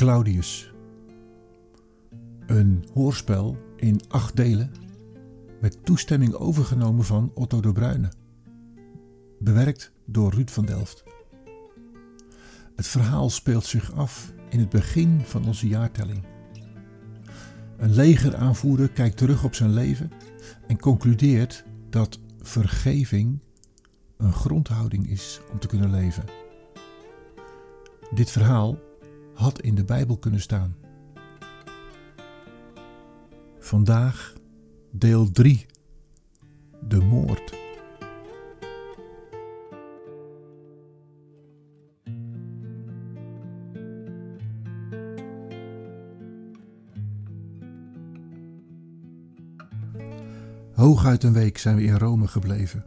Claudius. Een hoorspel in acht delen met toestemming overgenomen van Otto de Bruyne. Bewerkt door Ruud van Delft. Het verhaal speelt zich af in het begin van onze jaartelling. Een legeraanvoerder kijkt terug op zijn leven en concludeert dat vergeving een grondhouding is om te kunnen leven. Dit verhaal had in de Bijbel kunnen staan. Vandaag deel 3. De moord. Hooguit een week zijn we in Rome gebleven.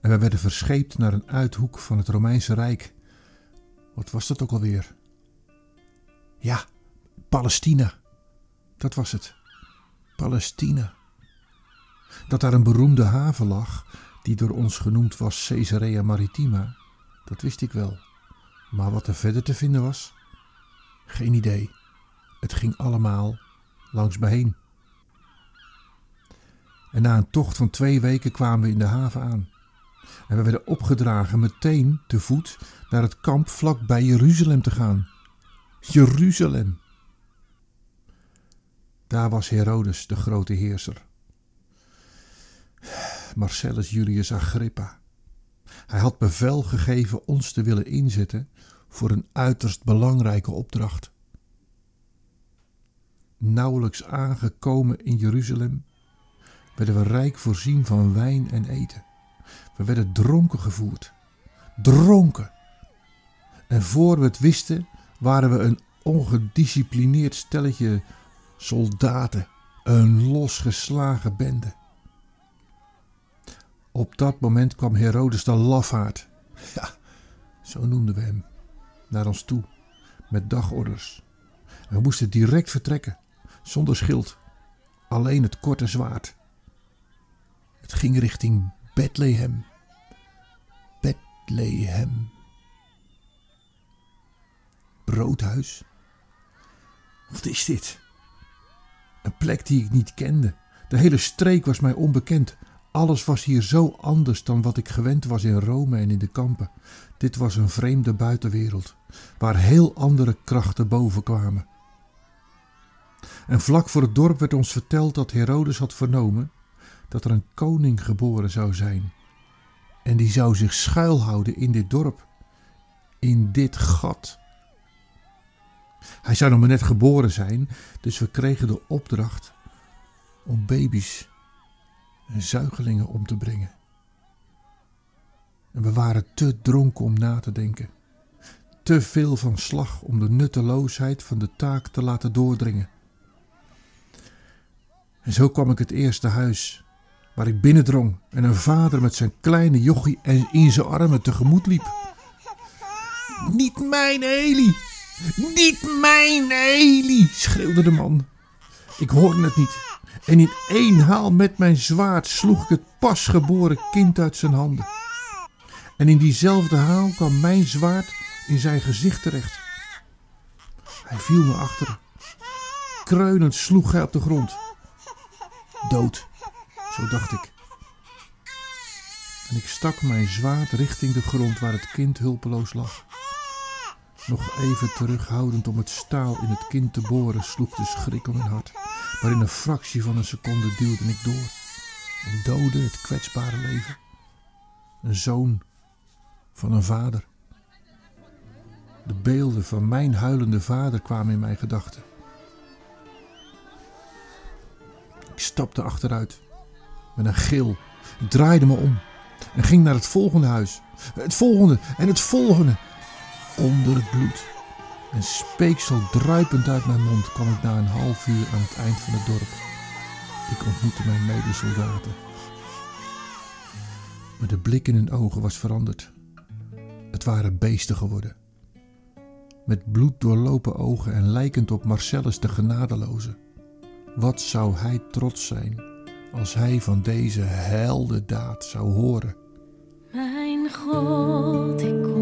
En we werden verscheept naar een uithoek van het Romeinse Rijk. Wat was dat ook alweer? Ja, Palestina. Dat was het. Palestina. Dat daar een beroemde haven lag, die door ons genoemd was Caesarea Maritima, dat wist ik wel. Maar wat er verder te vinden was? Geen idee. Het ging allemaal langs me heen. En na een tocht van twee weken kwamen we in de haven aan. En we werden opgedragen meteen te voet naar het kamp vlak bij Jeruzalem te gaan. Jeruzalem. Daar was Herodes, de grote heerser. Marcellus Julius Agrippa. Hij had bevel gegeven ons te willen inzetten voor een uiterst belangrijke opdracht. Nauwelijks aangekomen in Jeruzalem werden we rijk voorzien van wijn en eten. We werden dronken gevoerd. Dronken. En voor we het wisten, waren we een ongedisciplineerd stelletje soldaten. Een losgeslagen bende. Op dat moment kwam Herodes de lafaard. Ja, zo noemden we hem. Naar ons toe. Met dagorders. We moesten direct vertrekken. Zonder schild. Alleen het korte zwaard. Het ging richting Bethlehem. Bethlehem. Broodhuis. Wat is dit? Een plek die ik niet kende. De hele streek was mij onbekend. Alles was hier zo anders dan wat ik gewend was in Rome en in de kampen. Dit was een vreemde buitenwereld, waar heel andere krachten boven kwamen. En vlak voor het dorp werd ons verteld dat Herodes had vernomen dat er een koning geboren zou zijn. En die zou zich schuilhouden in dit dorp, in dit gat. Hij zou nog maar net geboren zijn, dus we kregen de opdracht om baby's en zuigelingen om te brengen. En we waren te dronken om na te denken. Te veel van slag om de nutteloosheid van de taak te laten doordringen. En zo kwam ik het eerste huis waar ik binnendrong en een vader met zijn kleine jochie in zijn armen tegemoet liep. Niet mijn Eli! Niet mijn Eli! schreeuwde de man. Ik hoorde het niet. En in één haal met mijn zwaard sloeg ik het pasgeboren kind uit zijn handen. En in diezelfde haal kwam mijn zwaard in zijn gezicht terecht. Hij viel naar achteren. Kreunend sloeg hij op de grond. Dood, zo dacht ik. En ik stak mijn zwaard richting de grond waar het kind hulpeloos lag. Nog even terughoudend om het staal in het kind te boren, sloeg de schrik om mijn hart. Maar in een fractie van een seconde duwde ik door en doodde het kwetsbare leven. Een zoon van een vader. De beelden van mijn huilende vader kwamen in mijn gedachten. Ik stapte achteruit met een gil. Ik draaide me om en ging naar het volgende huis. Het volgende en het volgende. Onder het bloed. En speeksel druipend uit mijn mond kwam ik na een half uur aan het eind van het dorp. Ik ontmoette mijn medesoldaten. Maar de blik in hun ogen was veranderd. Het waren beesten geworden. Met bloed doorlopen ogen en lijkend op Marcellus de genadeloze. Wat zou hij trots zijn als hij van deze heldendaad zou horen. Mijn God, ik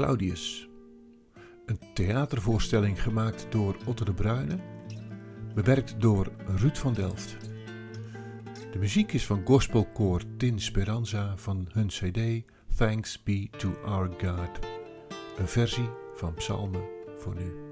Claudius. Een theatervoorstelling gemaakt door Otto de Bruyne, bewerkt door Ruud van Delft. De muziek is van gospelkoor Tin Speranza van hun cd Thanks Be to Our God, een versie van Psalmen voor nu.